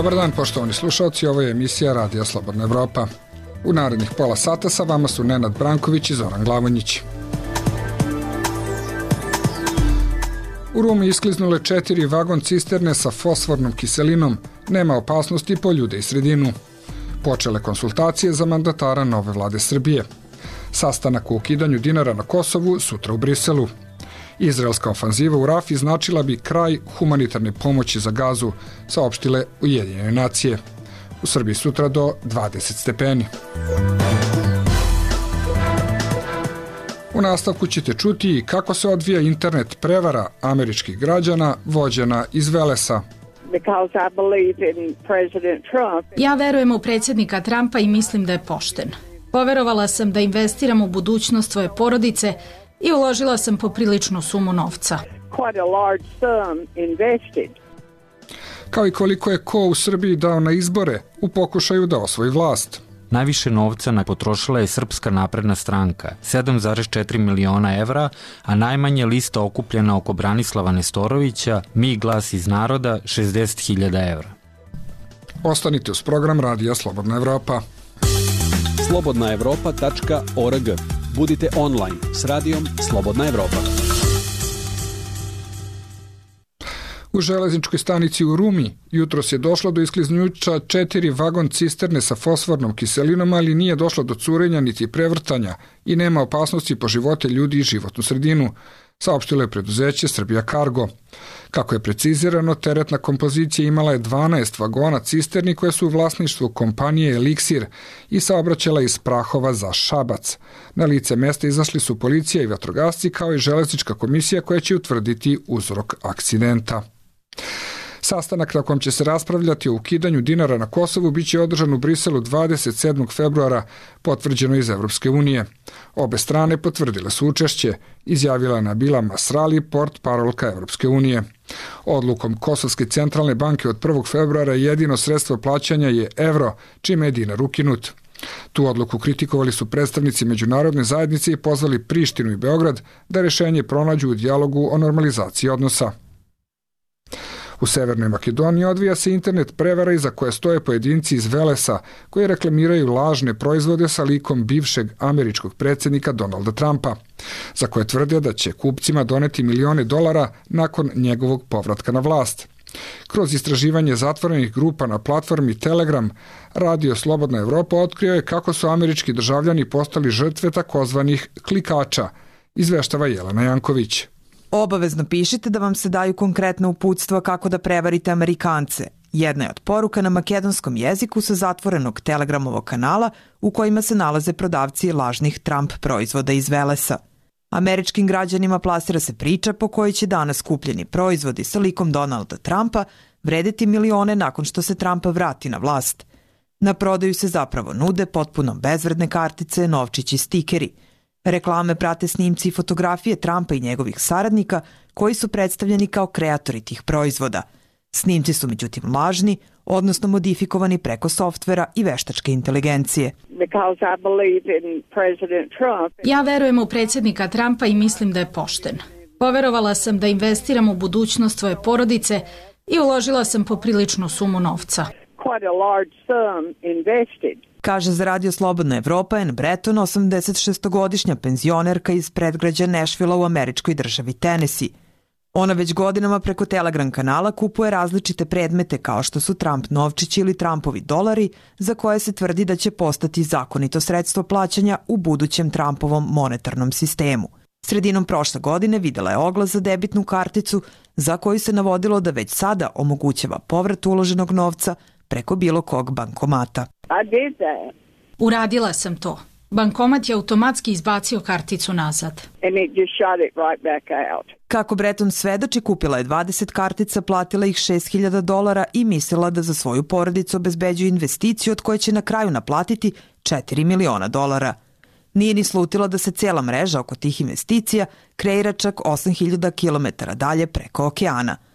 Dobar dan, poštovani slušalci, ovo je emisija Radija Slobodna Evropa. U narednih pola sata sa vama su Nenad Branković i Zoran Glavonjić. U Rumi iskliznule četiri vagon cisterne sa fosfornom kiselinom. Nema opasnosti po ljude i sredinu. Počele konsultacije za mandatara nove vlade Srbije. Sastanak u ukidanju dinara na Kosovu sutra u Briselu. Izraelska ofanziva u Rafi značila bi kraj humanitarne pomoći za gazu, saopštile Ujedinjene nacije. U Srbiji sutra do 20 stepeni. U nastavku ćete čuti kako se odvija internet prevara američkih građana vođena iz Velesa. Ja verujem u predsjednika Trumpa i mislim da je pošten. Poverovala sam da investiram u budućnost svoje porodice i uložila sam popriličnu sumu novca. Kao i koliko je ko u Srbiji dao na izbore u pokušaju da osvoji vlast. Najviše novca na potrošila je Srpska napredna stranka, 7,4 miliona evra, a najmanje lista okupljena oko Branislava Nestorovića, Mi glas iz naroda, 60.000 evra. Ostanite uz program Radija Slobodna Evropa. slobodnaevropa.org Budite online s radijom Slobodna Evropa. U železničkoj stanici u Rumi jutro se došlo do iskliznuća četiri vagon cisterne sa fosfornom kiselinom, ali nije došlo do curenja niti prevrtanja i nema opasnosti po živote ljudi i životnu sredinu, saopštilo je preduzeće Srbija Cargo. Kako je precizirano, teretna kompozicija imala je 12 vagona cisterni koje su u vlasništvu kompanije Elixir i saobraćala iz Prahova za Šabac. Na lice mesta izašli su policija i vatrogasci kao i železnička komisija koja će utvrditi uzrok akcidenta. Sastanak na kom će se raspravljati o ukidanju dinara na Kosovu biće održan u Briselu 27. februara, potvrđeno iz Evropske unije. Obe strane potvrdile su učešće, izjavila Nabila Masrali, port parolka Evropske unije. Odlukom Kosovske centralne banke od 1. februara jedino sredstvo plaćanja je evro, čime je dinar ukinut. Tu odluku kritikovali su predstavnici međunarodne zajednice i pozvali Prištinu i Beograd da rešenje pronađu u dijalogu o normalizaciji odnosa. U Severnoj Makedoniji odvija se internet prevara iza koje stoje pojedinci iz Velesa koji reklamiraju lažne proizvode sa likom bivšeg američkog predsednika Donalda Trumpa, za koje tvrde da će kupcima doneti milione dolara nakon njegovog povratka na vlast. Kroz istraživanje zatvorenih grupa na platformi Telegram, Radio Slobodna Evropa otkrio je kako su američki državljani postali žrtve takozvanih klikača, izveštava Jelena Janković. Obavezno pišite da vam se daju konkretna uputstva kako da prevarite Amerikance. Jedna je od poruka na makedonskom jeziku sa zatvorenog telegramovog kanala u kojima se nalaze prodavci lažnih Trump proizvoda iz Velesa. Američkim građanima plasira se priča po kojoj će danas kupljeni proizvodi sa likom Donalda Trumpa vredeti milione nakon što se Trumpa vrati na vlast. Na prodaju se zapravo nude potpuno bezvredne kartice, novčići stikeri – Reklame prate snimci i fotografije Trumpa i njegovih saradnika koji su predstavljeni kao kreatori tih proizvoda. Snimci su međutim lažni, odnosno modifikovani preko softvera i veštačke inteligencije. Ja verujem u predsjednika Trumpa i mislim da je pošten. Poverovala sam da investiram u budućnost svoje porodice i uložila sam popriličnu sumu novca. Quite a large sum invested kaže za Radio Slobodna Evropa Anne Breton, 86-godišnja penzionerka iz predgrađa Nashvilla u američkoj državi Tennessee. Ona već godinama preko Telegram kanala kupuje različite predmete kao što su Trump novčići ili Trumpovi dolari, za koje se tvrdi da će postati zakonito sredstvo plaćanja u budućem Trumpovom monetarnom sistemu. Sredinom prošle godine videla je oglas za debitnu karticu za koju se navodilo da već sada omogućava povrat uloženog novca preko bilo kog bankomata. I did that. Uradila sam to. Bankomat je automatski izbacio karticu nazad. And it just shot it right back out. Kako Breton svedoči, kupila je 20 kartica, platila ih 6000 dolara i mislila da za svoju porodicu obezbeđuje investiciju od koje će na kraju naplatiti 4 miliona dolara. Nije ni slutila da se cijela mreža oko tih investicija kreira čak 8000 km dalje preko okeana –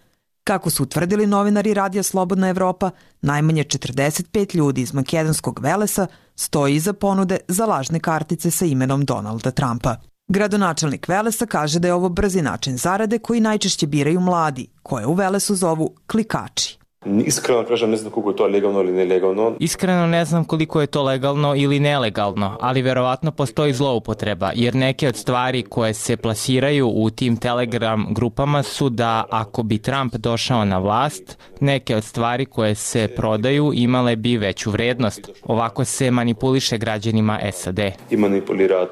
Kako su utvrdili novinari Radija Slobodna Evropa, najmanje 45 ljudi iz makedonskog Velesa stoji iza ponude za lažne kartice sa imenom Donalda Trumpa. Gradonačelnik Velesa kaže da je ovo brzi način zarade koji najčešće biraju mladi, koje u Velesu zovu klikači. Iskreno kažem, ne znam koliko je to legalno ili nelegalno. Iskreno ne znam koliko je to legalno ili nelegalno, ali verovatno postoji zloupotreba, jer neke od stvari koje se plasiraju u tim Telegram grupama su da ako bi Trump došao na vlast, neke od stvari koje se prodaju imale bi veću vrednost. Ovako se manipuliše građanima SAD. I manipulirat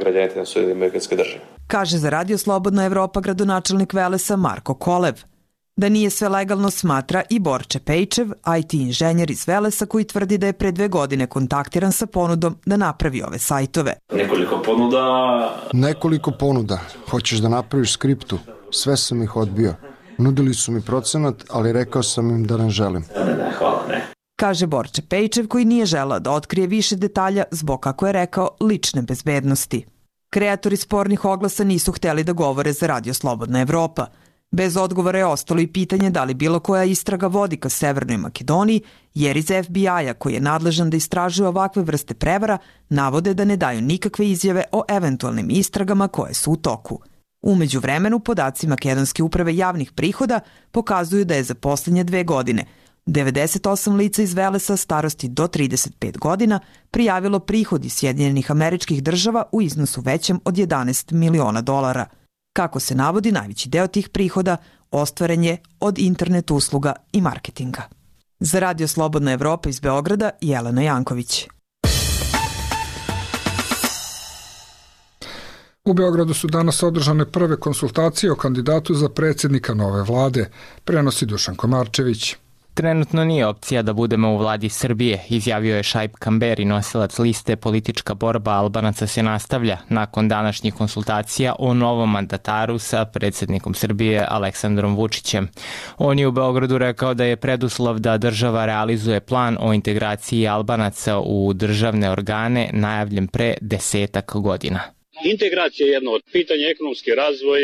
građanite na svoje amerikanske države. Kaže za Radio Slobodna Evropa gradonačelnik Velesa Marko Kolev. Da nije sve legalno smatra i Borče Pejčev, IT inženjer iz Velesa koji tvrdi da je pre dve godine kontaktiran sa ponudom da napravi ove sajtove. Nekoliko ponuda... Nekoliko ponuda. Hoćeš da napraviš skriptu? Sve sam ih odbio. Nudili su mi procenat, ali rekao sam im da ne želim. Ne, ne, hvala, ne. Kaže Borče Pejčev koji nije želao da otkrije više detalja zbog, kako je rekao, lične bezbednosti. Kreatori spornih oglasa nisu hteli da govore za Radio Slobodna Evropa – Bez odgovora je ostalo i pitanje da li bilo koja istraga vodi ka Severnoj Makedoniji, jer iz FBI-a koji je nadležan da istražuje ovakve vrste prevara, navode da ne daju nikakve izjave o eventualnim istragama koje su u toku. Umeđu vremenu, podaci Makedonske uprave javnih prihoda pokazuju da je za poslednje dve godine 98 lica iz Velesa starosti do 35 godina prijavilo prihod iz Sjedinjenih američkih država u iznosu većem od 11 miliona dolara – Kako se navodi, najveći deo tih prihoda ostvaren je od internet usluga i marketinga. Za Radio Slobodna Evropa iz Beograda, Jelena Janković. U Beogradu su danas održane prve konsultacije o kandidatu za predsednika nove vlade, prenosi Dušan Komarčević. Trenutno nije opcija da budemo u vladi Srbije, izjavio je Šajb Kamberi, nosilac liste Politička borba Albanaca se nastavlja nakon današnjih konsultacija o novom mandataru sa predsednikom Srbije Aleksandrom Vučićem. On je u Beogradu rekao da je preduslov da država realizuje plan o integraciji Albanaca u državne organe najavljen pre desetak godina. Integracija je jedno od pitanja, ekonomski razvoj,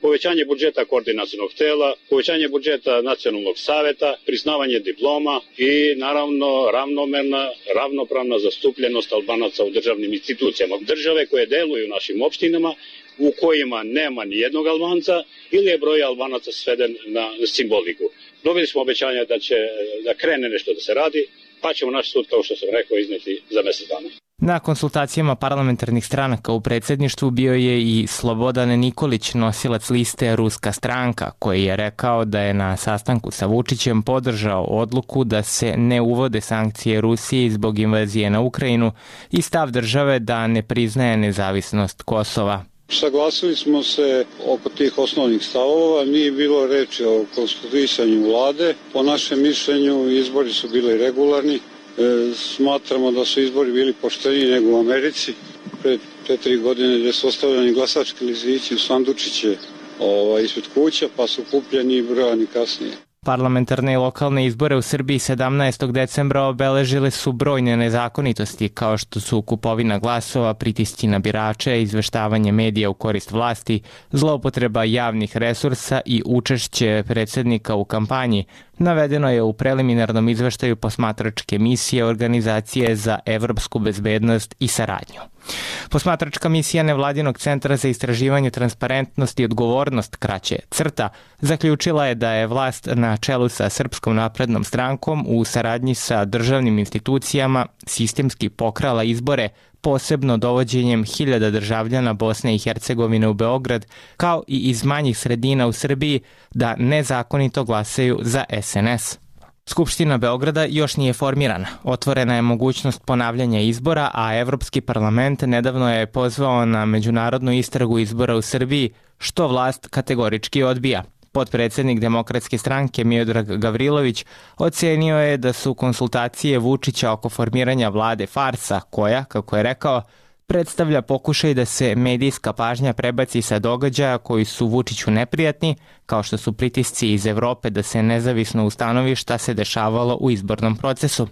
povećanje budžeta koordinacijnog tela, povećanje budžeta nacionalnog saveta, priznavanje diploma i naravno ravnomerna, ravnopravna zastupljenost Albanaca u državnim institucijama. Države koje deluju u našim opštinama u kojima nema ni jednog Albanca ili je broj Albanaca sveden na simboliku. Dobili smo obećanja da će da krene nešto da se radi, pa ćemo naš sud, kao što sam rekao, izneti za mesec dana. Na konsultacijama parlamentarnih stranaka u predsedništvu bio je i Slobodan Nikolić, nosilac liste Ruska stranka, koji je rekao da je na sastanku sa Vučićem podržao odluku da se ne uvode sankcije Rusiji zbog invazije na Ukrajinu i stav države da ne priznaje nezavisnost Kosova. Saglasili smo se oko tih osnovnih stavova, nije bilo reči o konstituisanju vlade. Po našem mišljenju izbori su bili regularni, E, smatramo da su izbori bili pošteniji nego u Americi. Pre četiri godine gde su ostavljeni glasački lizići u sandučiće ovaj, ispred kuća, pa su kupljeni i brojani kasnije. Parlamentarne i lokalne izbore u Srbiji 17. decembra obeležile su brojne nezakonitosti kao što su kupovina glasova, pritisci na birače, izveštavanje medija u korist vlasti, zloupotreba javnih resursa i učešće predsednika u kampanji, navedeno je u preliminarnom izveštaju posmatračke misije Organizacije za evropsku bezbednost i saradnju. Posmatračka misija Nevladinog centra za istraživanje transparentnosti i odgovornost kraće CRTA zaključila je da je vlast na čelu sa Srpskom naprednom strankom u saradnji sa državnim institucijama sistemski pokrala izbore posebno dovođenjem hiljada državljana Bosne i Hercegovine u Beograd, kao i iz manjih sredina u Srbiji, da nezakonito glasaju za SNS. Skupština Beograda još nije formirana. Otvorena je mogućnost ponavljanja izbora, a Evropski parlament nedavno je pozvao na međunarodnu istragu izbora u Srbiji, što vlast kategorički odbija. Podpredsednik Demokratske stranke Miodrag Gavrilović ocenio je da su konsultacije Vučića oko formiranja vlade farsa koja, kako je rekao, predstavlja pokušaj da se medijska pažnja prebaci sa događaja koji su Vučiću neprijatni, kao što su pritisci iz Evrope da se nezavisno ustanovi šta se dešavalo u izbornom procesu.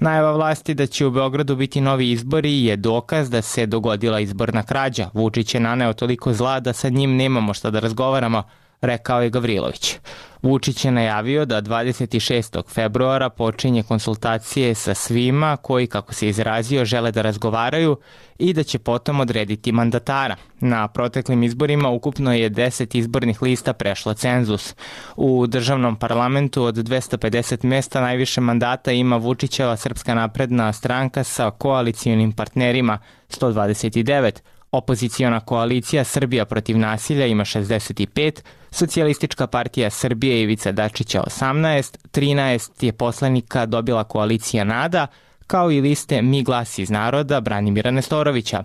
Najava vlasti da će u Beogradu biti novi izbori je dokaz da se dogodila izborna krađa. Vučić je naneo toliko zla da sa njim nemamo šta da razgovaramo, rekao je Gavrilović. Vučić je najavio da 26. februara počinje konsultacije sa svima koji, kako se izrazio, žele da razgovaraju i da će potom odrediti mandatara. Na proteklim izborima ukupno je 10 izbornih lista prešlo cenzus. U državnom parlamentu od 250 mesta najviše mandata ima Vučićeva Srpska napredna stranka sa koalicijonim partnerima 129, Opoziciona koalicija Srbija protiv nasilja ima 65, Socijalistička partija Srbije Ivica Dačića 18, 13 je poslanika dobila koalicija NADA, kao i liste Mi glas iz naroda Branimira Nestorovića.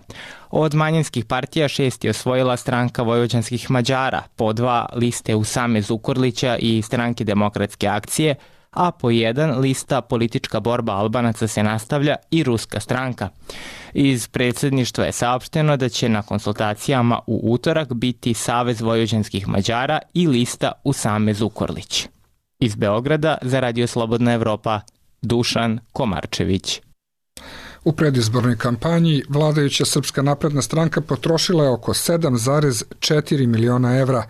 Od manjinskih partija šest je osvojila stranka Vojvođanskih Mađara, po dva liste Usame Zukorlića i stranke demokratske akcije, a po jedan lista politička borba Albanaca se nastavlja i ruska stranka. Iz predsedništva je saopšteno da će na konsultacijama u utorak biti Savez Vojvođanskih Mađara i lista Usame Zukorlić. Iz Beograda za Radio Slobodna Evropa Dušan Komarčević. U predizbornoj kampanji vladajuća Srpska napredna stranka potrošila je oko 7,4 miliona evra,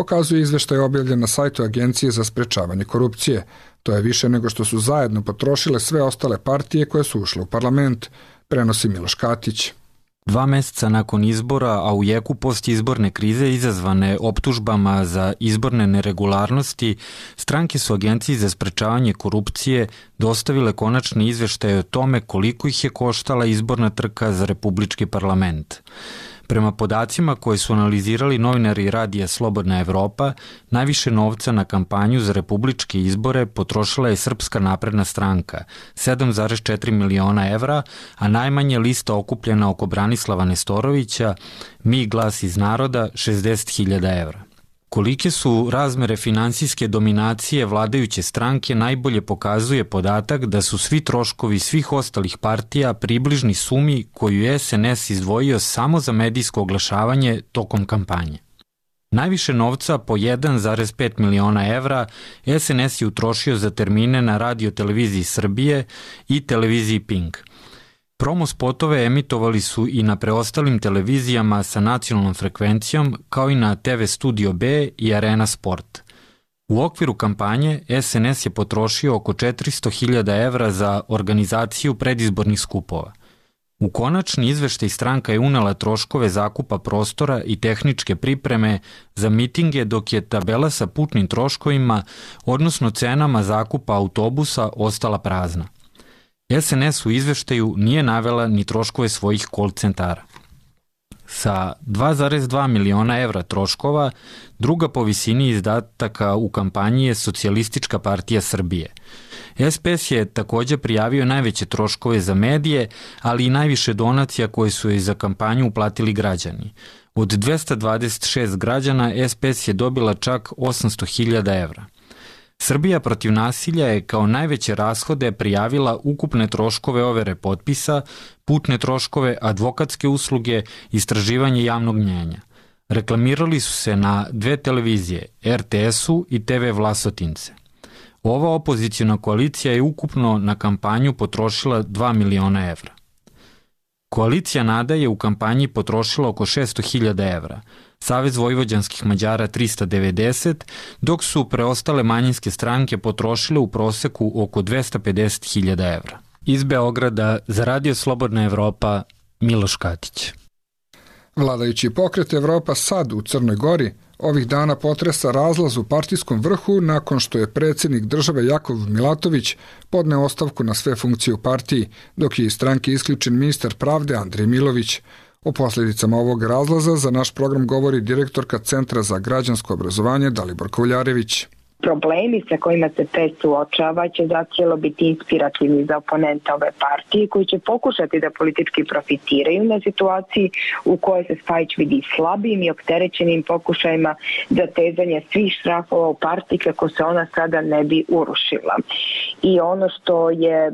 pokazuje izveštaj objavljen na sajtu Agencije za sprečavanje korupcije. To je više nego što su zajedno potrošile sve ostale partije koje su ušle u parlament, prenosi Miloš Katić. Dva meseca nakon izbora, a u jeku postizborne krize izazvane optužbama za izborne neregularnosti, stranke su Agenciji za sprečavanje korupcije dostavile konačni izveštaj o tome koliko ih je koštala izborna trka za Republički parlament. Prema podacima koje su analizirali novinari radija Slobodna Evropa, najviše novca na kampanju za republičke izbore potrošila je Srpska napredna stranka, 7,4 miliona evra, a najmanje lista okupljena oko Branislava Nestorovića, Mi glas iz naroda, 60.000 evra. Kolike su razmere finansijske dominacije vladajuće stranke najbolje pokazuje podatak da su svi troškovi svih ostalih partija približni sumi koju je SNS izdvojio samo za medijsko oglašavanje tokom kampanje. Najviše novca po 1,5 miliona evra SNS je utrošio za termine na radio televiziji Srbije i televiziji Pink – Promo spotove emitovali su i na preostalim televizijama sa nacionalnom frekvencijom, kao i na TV Studio B i Arena Sport. U okviru kampanje SNS je potrošio oko 400.000 evra za organizaciju predizbornih skupova. U konačni izveštaj stranka je unela troškove zakupa prostora i tehničke pripreme za mitinge dok je tabela sa putnim troškovima, odnosno cenama zakupa autobusa, ostala prazna. SNS u izveštaju nije navela ni troškove svojih call centara. Sa 2,2 miliona evra troškova, druga po visini izdataka u kampanji je Socijalistička partija Srbije. SPS je takođe prijavio najveće troškove za medije, ali i najviše donacija koje su je za kampanju uplatili građani. Od 226 građana SPS je dobila čak 800.000 evra. Srbija protiv nasilja je kao najveće rashode prijavila ukupne troškove overe potpisa, putne troškove, advokatske usluge, istraživanje javnog mnjenja. Reklamirali su se na dve televizije, RTS-u i TV Vlasotince. Ova opozicijona koalicija je ukupno na kampanju potrošila 2 miliona evra. Koalicija Nada je u kampanji potrošila oko 600.000 evra, Savez vojvođanskih Mađara 390, dok su preostale manjinske stranke potrošile u proseku oko 250.000 evra. Iz Beograda za Radio Slobodna Evropa Miloš Katić. Vladajući pokret Evropa sad u Crnoj Gori ovih dana potresa razlaz u partijskom vrhu nakon što je predsednik države Jakov Milatović podneo ostavku na sve funkcije u partiji, dok je iz stranke isključen ministar pravde Andrej Milović. O posledicama ovog razlaza za naš program govori direktorka Centra za građansko obrazovanje Dalibor Kovljarević problemi sa kojima se PES suočava će zacijelo biti inspirativni za oponenta ove partije koji će pokušati da politički profitiraju na situaciji u kojoj se Spajić vidi slabim i opterećenim pokušajima za tezanje svih štrafova u partiji kako se ona sada ne bi urušila. i ono što je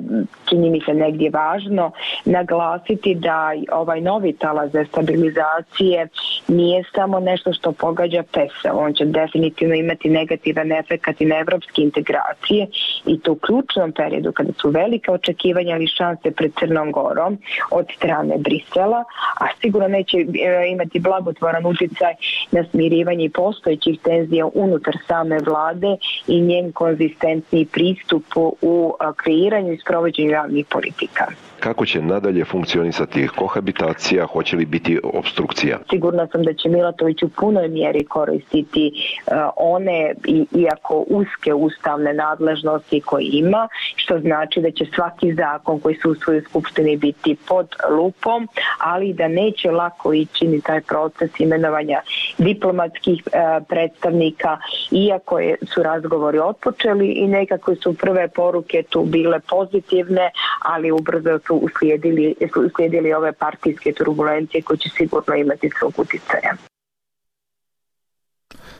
čini mi se negdje važno naglasiti da ovaj novi talas destabilizacije nije samo nešto što pogađa PESA, on će definitivno imati negativan efekt i na evropske integracije i to u ključnom periodu kada su velike očekivanja ali šanse pred Crnom Gorom od strane Brisela, a sigurno neće e, imati blagotvoran uticaj na smirivanje postojećih tenzija unutar same vlade i njen konzistentni pristup u kreiranju i sprovođenju javnih politika kako će nadalje funkcionisati kohabitacija, hoće li biti obstrukcija? Sigurno sam da će Milatović u punoj mjeri koristiti uh, one, iako uske ustavne nadležnosti koje ima, što znači da će svaki zakon koji su u svojoj skupštini biti pod lupom, ali da neće lako ići ni taj proces imenovanja diplomatskih uh, predstavnika, iako su razgovori otpočeli i nekako su prve poruke tu bile pozitivne, ali ubrzo su uslijedili, uslijedili ove partijske turbulencije koje će sigurno imati svog uticaja.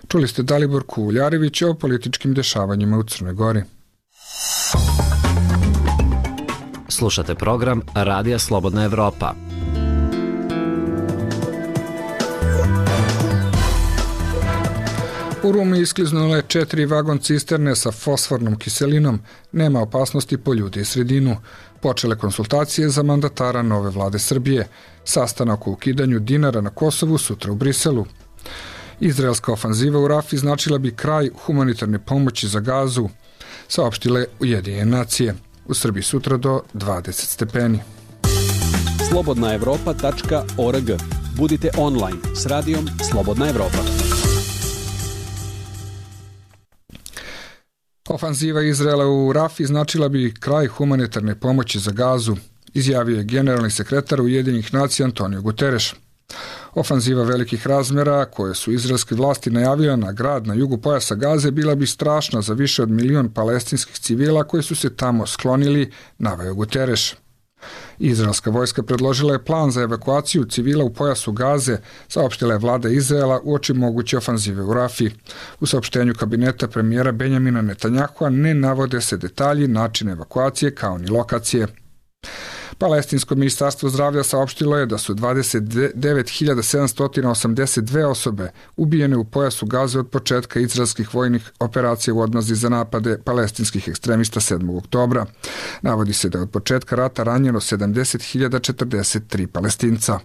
Čuli ste Dalibor Kuljarević o političkim dešavanjima u Crnoj Gori. Slušate program Radija Slobodna Evropa. U Rumi je četiri vagon cisterne sa fosfornom kiselinom. Nema opasnosti po ljudi i sredinu. Počele konsultacije za mandatara nove vlade Srbije. Sastanak o ukidanju dinara na Kosovu sutra u Briselu. Izraelska ofanziva u Rafi značila bi kraj humanitarne pomoći za gazu, saopštile Ujedinjene nacije. U Srbiji sutra do 20 stepeni. Slobodnaevropa.org Budite online s radijom Slobodna Evropa. Ofanziva Izraela u Rafi značila bi kraj humanitarne pomoći za gazu, izjavio je generalni sekretar Ujedinjenih nacija Antonio Guterres. Ofanziva velikih razmera, koje su izraelske vlasti najavile na grad na jugu pojasa Gaze, bila bi strašna za više od milion palestinskih civila koji su se tamo sklonili, naveo Guterres. Izraelska vojska predložila je plan za evakuaciju civila u pojasu Gaze, saopštila je vlada Izraela u oči moguće ofanzive u Rafi. U saopštenju kabineta premijera Benjamina Netanjahua ne navode se detalji načina evakuacije kao ni lokacije. Palestinsko ministarstvo zdravlja saopštilo je da su 29.782 osobe ubijene u pojasu Gaze od početka izraelskih vojnih operacija u odmazi za napade palestinskih ekstremista 7. oktobra. Navodi se da je od početka rata ranjeno 70.043 palestinca.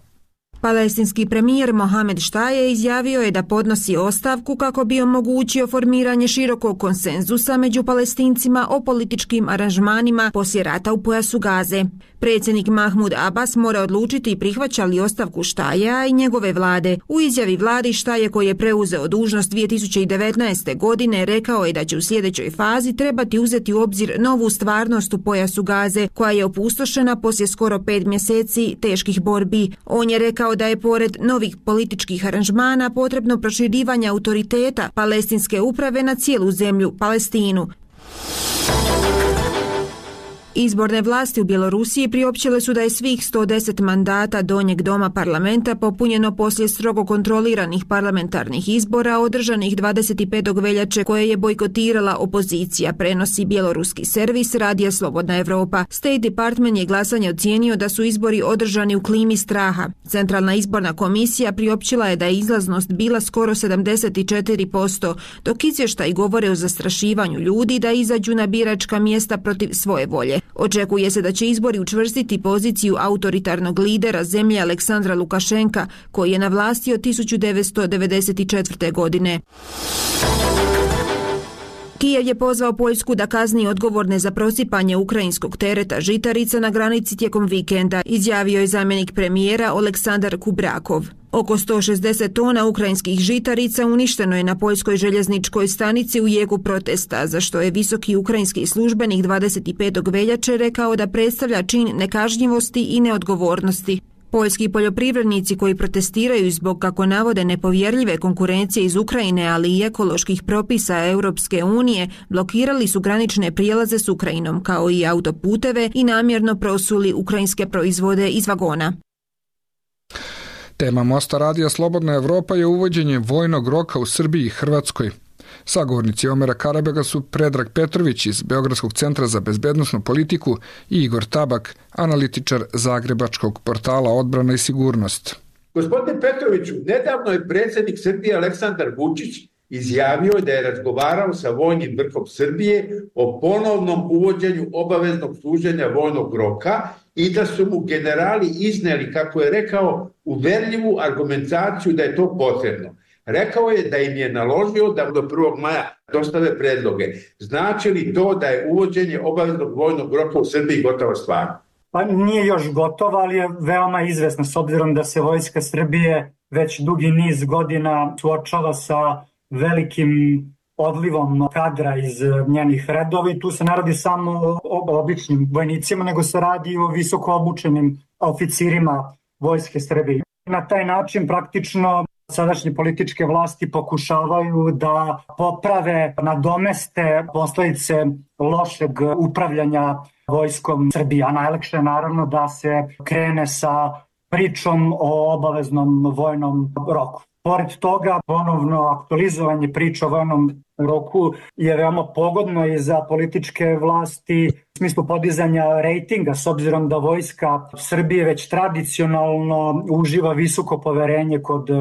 Palestinski premijer Mohamed Štaje izjavio je da podnosi ostavku kako bi omogućio formiranje širokog konsenzusa među palestincima o političkim aranžmanima poslije rata u pojasu Gaze. Predsjednik Mahmud Abbas mora odlučiti prihvaća li ostavku Štaja i njegove vlade. U izjavi vladi Štaje koji je preuzeo dužnost 2019. godine rekao je da će u sljedećoj fazi trebati uzeti u obzir novu stvarnost u pojasu Gaze koja je opustošena poslije skoro pet mjeseci teških borbi. On je rekao da je pored novih političkih aranžmana potrebno proširivanje autoriteta palestinske uprave na cijelu zemlju, Palestinu. Izborne vlasti u Bjelorusiji priopćile su da je svih 110 mandata donjeg doma parlamenta popunjeno poslije strogo kontroliranih parlamentarnih izbora održanih 25. veljače koje je bojkotirala opozicija, prenosi bjeloruski servis Radija Slobodna Evropa. State Department je glasanje ocijenio da su izbori održani u klimi straha. Centralna izborna komisija priopćila je da je izlaznost bila skoro 74%, dok izvještaj govore o zastrašivanju ljudi da izađu na biračka mjesta protiv svoje volje. Očekuje se da će izbori učvrstiti poziciju autoritarnog lidera zemlje Aleksandra Lukašenka, koji je na vlasti od 1994. godine. Kijev je pozvao Poljsku da kazni odgovorne za prosipanje ukrajinskog tereta žitarica na granici tijekom vikenda, izjavio je zamjenik premijera Aleksandar Kubrakov. Oko 160 tona ukrajinskih žitarica uništeno je na poljskoj željezničkoj stanici u jegu protesta, za što je visoki ukrajinski službenik 25. veljače rekao da predstavlja čin nekažnjivosti i neodgovornosti. Poljski poljoprivrednici koji protestiraju zbog, kako navode, nepovjerljive konkurencije iz Ukrajine, ali i ekoloških propisa Europske unije, blokirali su granične prijelaze s Ukrajinom, kao i autoputeve i namjerno prosuli ukrajinske proizvode iz vagona. Tema Mosta radija Slobodna Evropa je uvođenje vojnog roka u Srbiji i Hrvatskoj. Sagovornici Omera Karabega su Predrag Petrović iz Beogradskog centra za bezbednostnu politiku i Igor Tabak, analitičar Zagrebačkog portala Odbrana i sigurnost. Gospodine Petroviću, nedavno je predsednik Srbije Aleksandar Vučić izjavio da je razgovarao sa vojnim vrhom Srbije o ponovnom uvođenju obaveznog služenja vojnog roka i da su mu generali izneli, kako je rekao, uverljivu argumentaciju da je to potrebno. Rekao je da im je naložio da do 1. maja dostave predloge. Znači li to da je uvođenje obaveznog vojnog roka u Srbiji gotova stvar? Pa nije još gotova, ali je veoma izvesna s obzirom da se Vojska Srbije već dugi niz godina suočava sa velikim odlivom kadra iz njenih redova i tu se ne radi samo o običnim vojnicima, nego se radi o visoko obučenim oficirima Vojske Srbije. Na taj način praktično sadašnje političke vlasti pokušavaju da poprave, nadomeste posledice lošeg upravljanja vojskom Srbije. A najlekše je naravno da se krene sa pričom o obaveznom vojnom roku. Pored toga, ponovno aktualizovanje priča o vojnom roku je veoma pogodno i za političke vlasti u smislu podizanja rejtinga, s obzirom da vojska Srbije već tradicionalno uživa visoko poverenje kod e,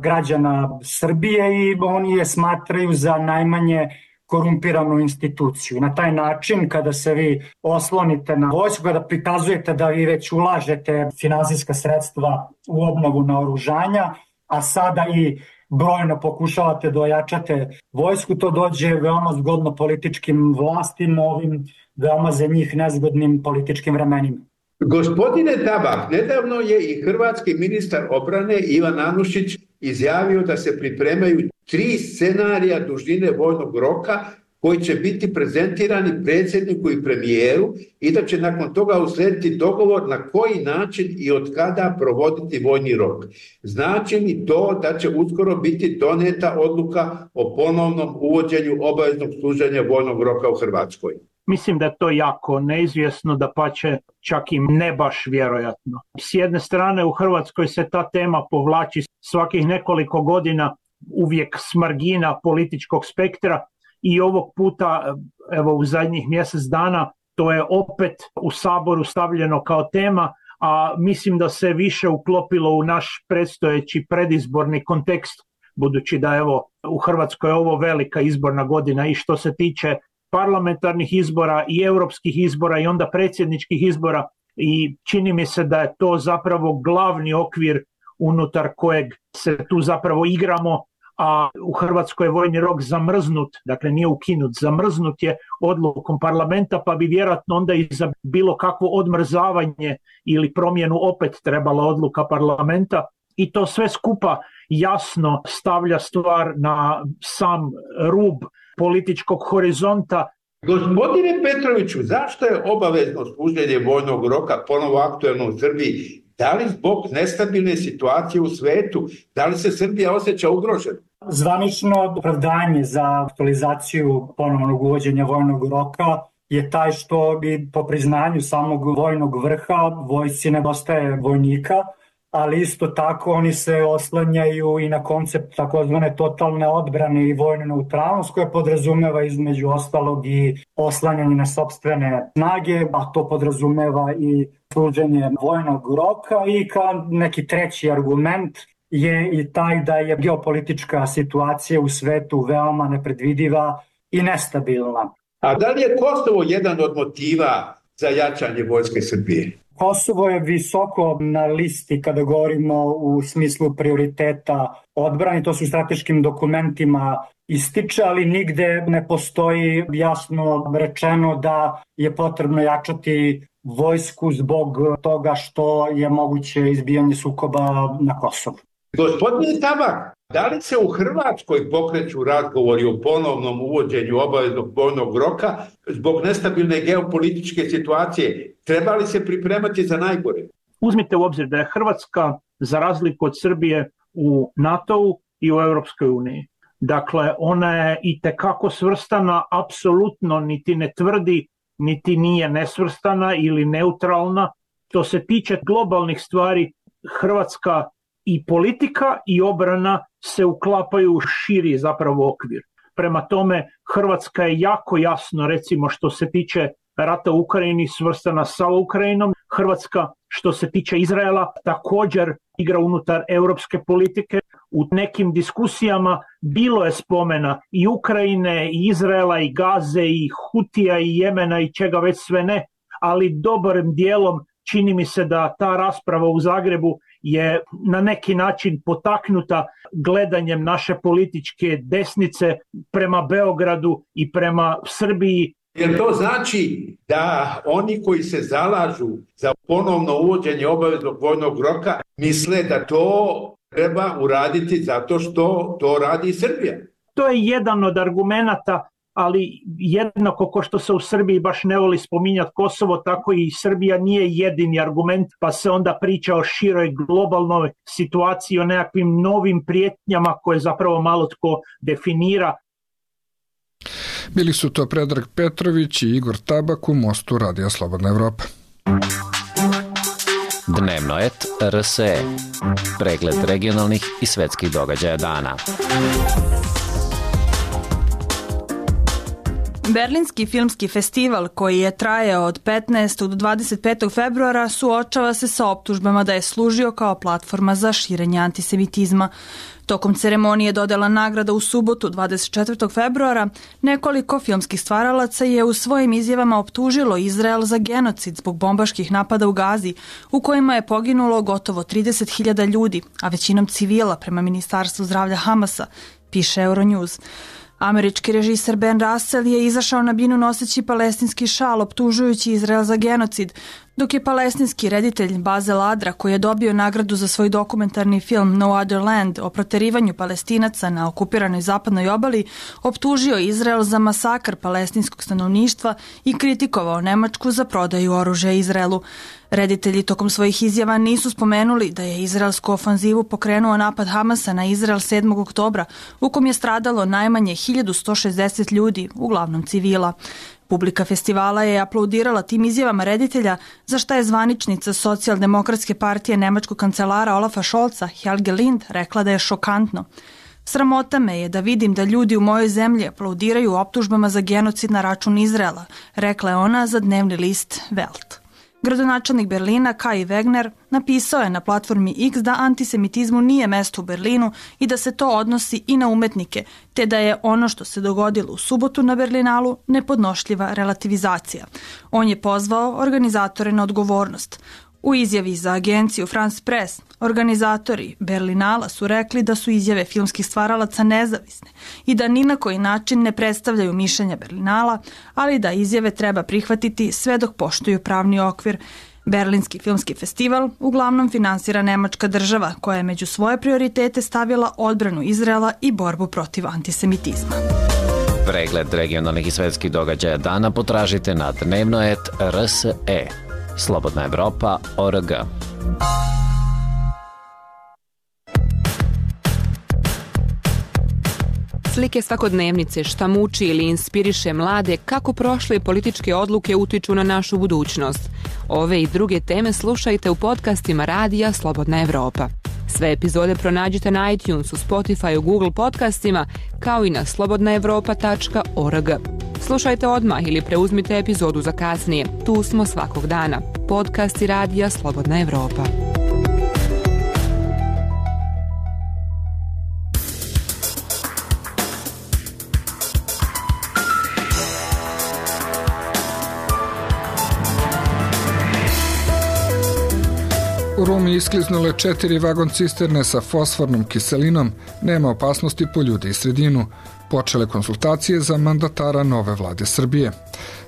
građana Srbije i oni je smatraju za najmanje korumpiranu instituciju. Na taj način, kada se vi oslonite na vojsku, kada prikazujete da vi već ulažete finansijska sredstva u obnovu naoružanja, a sada i brojno pokušavate da ojačate vojsku, to dođe veoma zgodno političkim vlastima, ovim veoma za njih nezgodnim političkim vremenima. Gospodine Tabak, nedavno je i hrvatski ministar obrane Ivan Anušić izjavio da se pripremaju tri scenarija dužine vojnog roka koji će biti prezentirani predsjedniku i premijeru i da će nakon toga uslediti dogovor na koji način i od kada provoditi vojni rok. Znači li to da će uskoro biti doneta odluka o ponovnom uvođenju obaveznog služenja vojnog roka u Hrvatskoj? Mislim da je to jako neizvjesno, da pa će čak i ne baš vjerojatno. S jedne strane u Hrvatskoj se ta tema povlači svakih nekoliko godina uvijek s margina političkog spektra, i ovog puta, evo u zadnjih mjesec dana, to je opet u saboru stavljeno kao tema, a mislim da se više uklopilo u naš predstojeći predizborni kontekst, budući da evo u Hrvatskoj je ovo velika izborna godina i što se tiče parlamentarnih izbora i europskih izbora i onda predsjedničkih izbora i čini mi se da je to zapravo glavni okvir unutar kojeg se tu zapravo igramo a u Hrvatskoj je vojni rok zamrznut, dakle nije ukinut, zamrznut je odlukom parlamenta, pa bi vjerojatno onda i za bilo kakvo odmrzavanje ili promjenu opet trebala odluka parlamenta i to sve skupa jasno stavlja stvar na sam rub političkog horizonta Gospodine Petroviću, zašto je obavezno služenje vojnog roka ponovo aktuelno u Srbiji? Da li zbog nestabilne situacije u svetu? Da li se Srbija osjeća ugrožena? Zvanično opravdanje za aktualizaciju ponovnog uvođenja vojnog roka je taj što bi po priznanju samog vojnog vrha vojci nedostaje vojnika, ali isto tako oni se oslanjaju i na koncept takozvane totalne odbrane i vojne neutralnost koja podrazumeva između ostalog i oslanjanje na sobstvene snage, a to podrazumeva i služenje vojnog roka i kao neki treći argument je i taj da je geopolitička situacija u svetu veoma nepredvidiva i nestabilna. A da li je Kosovo jedan od motiva za jačanje vojske Srbije? Kosovo je visoko na listi kada govorimo u smislu prioriteta odbrane, to su strateškim dokumentima ističe, ali nigde ne postoji jasno rečeno da je potrebno jačati vojsku zbog toga što je moguće izbijanje sukoba na Kosovu. Gospodine Tabak, da li se u Hrvatskoj pokreću razgovori o ponovnom uvođenju obaveznog vojnog roka zbog nestabilne geopolitičke situacije? Treba li se pripremati za najgore? Uzmite u obzir da je Hrvatska, za razliku od Srbije, u NATO-u i u Europskoj uniji. Dakle, ona je i tekako svrstana, apsolutno niti ne tvrdi, niti nije nesvrstana ili neutralna. To se tiče globalnih stvari, Hrvatska i politika i obrana se uklapaju u širi zapravo okvir. Prema tome, Hrvatska je jako jasno, recimo, što se tiče rata u Ukrajini svrstana sa Ukrajinom. Hrvatska što se tiče Izraela također igra unutar europske politike. U nekim diskusijama bilo je spomena i Ukrajine, i Izraela, i Gaze, i Hutija, i Jemena, i čega već sve ne, ali dobrim dijelom čini mi se da ta rasprava u Zagrebu je na neki način potaknuta gledanjem naše političke desnice prema Beogradu i prema Srbiji Jer to znači da oni koji se zalažu za ponovno uvođenje obaveznog vojnog roka misle da to treba uraditi zato što to radi Srbija. To je jedan od argumenta ali jednako ko što se u Srbiji baš ne voli spominjati Kosovo, tako i Srbija nije jedini argument, pa se onda priča o široj globalnoj situaciji, o nekakvim novim prijetnjama koje zapravo malo tko definira, Bili su to Predrag Petrović i Igor Tabak u Mostu Radija Slobodna Evropa. Dnevno et RSE. Pregled regionalnih i svetskih događaja dana. Berlinski filmski festival koji je trajao od 15. do 25. februara suočava se sa optužbama da je služio kao platforma za širenje antisemitizma. Tokom ceremonije dodela nagrada u subotu 24. februara nekoliko filmskih stvaralaca je u svojim izjavama optužilo Izrael za genocid zbog bombaških napada u Gazi u kojima je poginulo gotovo 30.000 ljudi, a većinom civila prema Ministarstvu zdravlja Hamasa, piše Euronews. Američki režiser Ben Russell je izašao na binu noseći palestinski šal optužujući Izrael za genocid, dok je palestinski reditelj Bazel Adra, koji je dobio nagradu za svoj dokumentarni film No Other Land o proterivanju palestinaca na okupiranoj zapadnoj obali, optužio Izrael za masakr palestinskog stanovništva i kritikovao Nemačku za prodaju oružja Izraelu. Reditelji tokom svojih izjava nisu spomenuli da je izraelsku ofanzivu pokrenuo napad Hamasa na Izrael 7. oktobra, u kom je stradalo najmanje 1160 ljudi, uglavnom civila. Publika festivala je aplaudirala tim izjavama reditelja, za šta je zvaničnica socijaldemokratske partije nemačkog kancelara Olafa Šolca, Helge Lind, rekla da je šokantno. Sramota me je da vidim da ljudi u mojoj zemlji aplaudiraju optužbama za genocid na račun Izrela, rekla je ona za dnevni list Welt. Gradonačelnik Berlina Kai Wegner napisao je na platformi X da antisemitizmu nije mesto u Berlinu i da se to odnosi i na umetnike, te da je ono što se dogodilo u subotu na Berlinalu nepodnošljiva relativizacija. On je pozvao organizatore na odgovornost. U izjavi za agenciju France Press, organizatori Berlinala su rekli da su izjave filmskih stvaralaca nezavisne i da ni na koji način ne predstavljaju mišljenja Berlinala, ali da izjave treba prihvatiti sve dok poštuju pravni okvir. Berlinski filmski festival uglavnom finansira Nemačka država koja je među svoje prioritete stavila odbranu Izraela i borbu protiv antisemitizma. Pregled regionalnih i svetskih događaja dana potražite na dnevnoet.rse. Slobodna Evropa, ORG. Slike svakodnevnice šta muči ili inspiriše mlade kako prošle političke odluke utiču na našu budućnost. Ove i druge teme slušajte u podcastima Radija Slobodna Evropa. Sve epizode pronađite na iTunesu, Spotify, Google podcastima, kao i na slobodnaevropa.org. Slušajte odmah ili preuzmite epizodu za kasnije. Tu smo svakog dana. Podcast i radija Slobodna Evropa. U Rumi iskliznule četiri vagon cisterne sa fosfornom kiselinom, nema opasnosti po ljudi i sredinu. Počele konsultacije za mandatara nove vlade Srbije.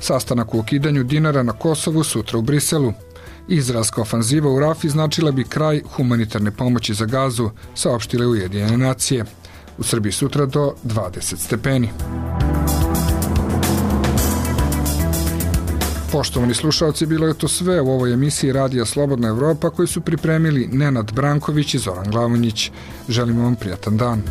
Sastanak u okidanju dinara na Kosovu sutra u Briselu. Izraelska ofanziva u Rafi značila bi kraj humanitarne pomoći za gazu, saopštile Ujedinjene nacije. U Srbiji sutra do 20 stepeni. Poštovani slušalci, bilo je to sve u ovoj emisiji Radija Slobodna Evropa koji su pripremili Nenad Branković i Zoran Glavonjić. Želimo vam prijatan dan.